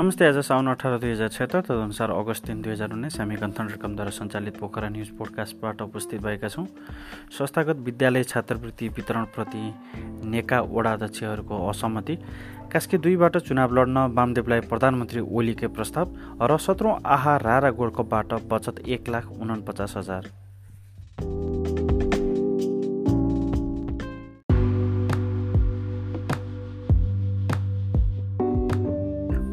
नमस्ते आज साउन अठार दुई हजार छत्तर तदनुसार अगस्त तिन दुई हजार उन्नाइस हामी गन्थन रकमद्वारा सञ्चालित पोखरा न्युज पोडकास्टबाट उपस्थित भएका छौँ। संस्थागत विद्यालय छात्रवृत्ति वितरणप्रति नेका वडा अध्यक्षहरूको असहमति। कास्की दुईबाट चुनाव लड्न वामदेवलाई प्रधानमन्त्री ओलीकै प्रस्ताव र सत्रौँ आहा रारा गोल्डकपबाट बचत एक लाख उनपचास हजार।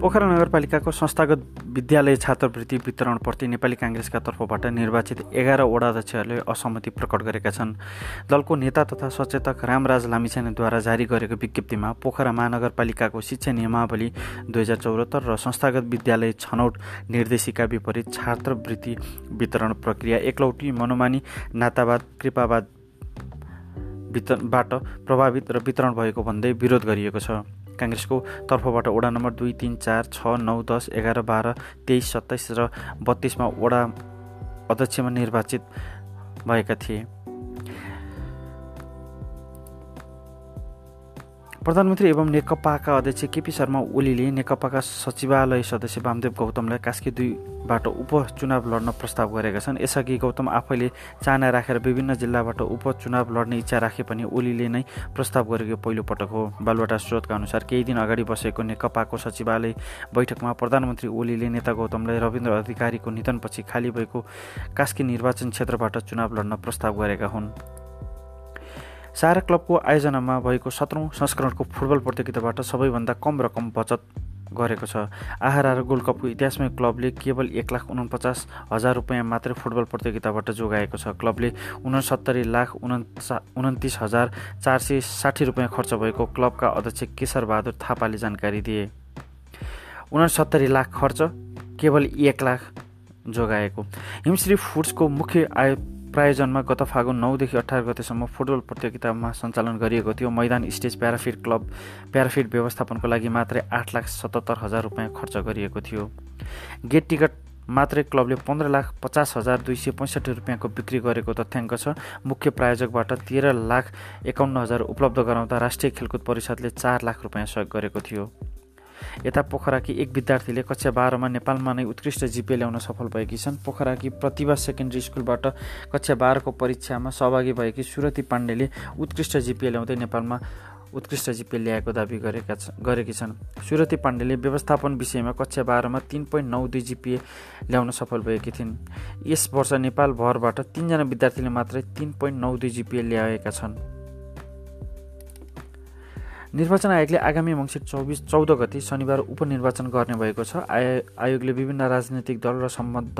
पोखरा नगरपालिकाको संस्थागत विद्यालय छात्रवृत्ति वितरणप्रति नेपाली काङ्ग्रेसका तर्फबाट निर्वाचित एघार वडा अध्यक्षहरूले असहमति प्रकट गरेका छन्। दलको नेता तथा सचेतक रामराज लामिछानेद्वारा जारी गरेको विज्ञप्तिमा पोखरा महानगरपालिकाको शिक्षा नियमावली दुई हजार चौहत्तर र संस्थागत विद्यालय छनौट निर्देशिका विपरीत छात्रवृत्ति वितरण प्रक्रिया एकलौटी मनोमानी नातावाद कृपावाद वितरणबाट प्रभावित र वितरण भएको भन्दै विरोध गरिएको छ। काङ्ग्रेसको तर्फबाट वडा नम्बर दुई तिन चार छ नौ दस एघार बाह्र तेइस सत्ताइस र बत्तिसमा वडा अध्यक्षमा निर्वाचित भएका थिए। प्रधानमन्त्री एवं नेकपाका अध्यक्ष केपी शर्मा ओलीले नेकपाका सचिवालय सदस्य वामदेव गौतमलाई कास्की दुईबाट उपचुनाव लड्न प्रस्ताव गरेका छन्। यसअघि गौतम आफैले चाहना राखेर विभिन्न जिल्लाबाट उपचुनाव लड्ने इच्छा राखे पनि ओलीले नै प्रस्ताव गरेको पहिलो पटक हो। बालुवाटा स्रोतका अनुसार केही दिन अगाडि बसेको नेकपाको सचिवालय बैठकमा प्रधानमन्त्री ओलीले नेता गौतमलाई रविन्द्र अधिकारीको निधनपछि खाली भएको कास्की निर्वाचन क्षेत्रबाट चुनाव लड्न प्रस्ताव गरेका हुन्। सारा क्लबको आयोजनामा भएको सत्रौँ संस्करणको फुटबल प्रतियोगिताबाट सबैभन्दा कम रकम बचत गरेको छ। आहारा र गोल्ड कपको इतिहासमै क्लबले केवल एक लाख उनपचास हजार रुपियाँ मात्रै फुटबल प्रतियोगिताबाट जोगाएको छ। क्लबले उनसत्तरी लाख उन्तिस हजार चार सय साठी रुपियाँ खर्च भएको क्लबका अध्यक्ष केशर बहादुर थापाले जानकारी दिए। उनसत्तरी लाख खर्च केवल एक लाख जोगाएको। हिमश्री फुड्सको मुख्य आय प्रायोजनमा गत फागुन नौदेखि अठार गतेसम्म फुटबल प्रतियोगितामा सञ्चालन गरिएको थियो। मैदान स्टेज प्याराफिट क्लब प्याराफिट व्यवस्थापनको लागि मात्रै आठ लाख सतहत्तर हजार रुपियाँ खर्च गरिएको थियो। गेट टिकट मात्रै क्लबले पन्ध्र लाख पचास हजार दुई सय पैँसठी रुपियाँको बिक्री गरेको तथ्याङ्क छ। मुख्य प्रायोजकबाट तेह्र लाख एकाउन्न हजार उपलब्ध गराउँदा राष्ट्रिय खेलकुद परिषदले चार लाख रुपियाँ सहयोग गरेको थियो। यता पोखराकी एक विद्यार्थीले कक्षा बाह्रमा नेपालमा नै उत्कृष्ट जिपे ल्याउन सफल भएकी छन्। पोखराकी प्रतिभा सेकेन्ड्री स्कुलबाट कक्षा बाह्रको परीक्षामा सहभागी भएकी सुरती पाण्डेले उत्कृष्ट जिपे ल्याउँदै नेपालमा उत्कृष्ट जिपे ल्याएको दावी गरेका गरेकी छन्। सुरती पाण्डेले व्यवस्थापन विषयमा कक्षा बाह्रमा तिन पोइन्ट नौ दुई जिपिए ल्याउन सफल भएकी थिइन्। यस वर्ष नेपालभरबाट तिनजना विद्यार्थीले मात्रै तिन पोइन्ट नौ दुई जिपिए ल्याएका छन्। निर्वाचन आयोगले आगामी मङ्सिर चौबिस चौध गति शनिबार उपनिर्वाचन गर्ने भएको छ। आयोगले विभिन्न राजनैतिक दल र सम्बद्ध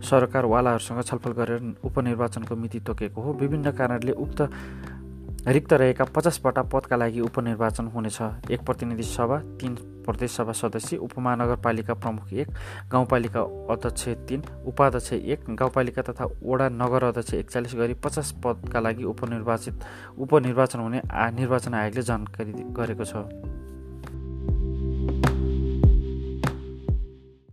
सरकारवालाहरूसँग छलफल गरेर उपनिर्वाचनको मिति तोकेको हो। विभिन्न कारणले उक्त रिक्त रहेका पचासवटा पदका लागि उपनिर्वाचन हुनेछ। एक प्रतिनिधि सभा तिन प्रदेश सभा सदस्य उपमहानगरपालिका प्रमुख एक गाउँपालिका अध्यक्ष तिन उपाध्यक्ष एक गाउँपालिका तथा वडा नगर अध्यक्ष एकचालिस गरी पचास पदका लागि उपनिर्वाचित उपनिर्वाचन हुने निर्वाचन आयोगले जानकारी गरेको छ।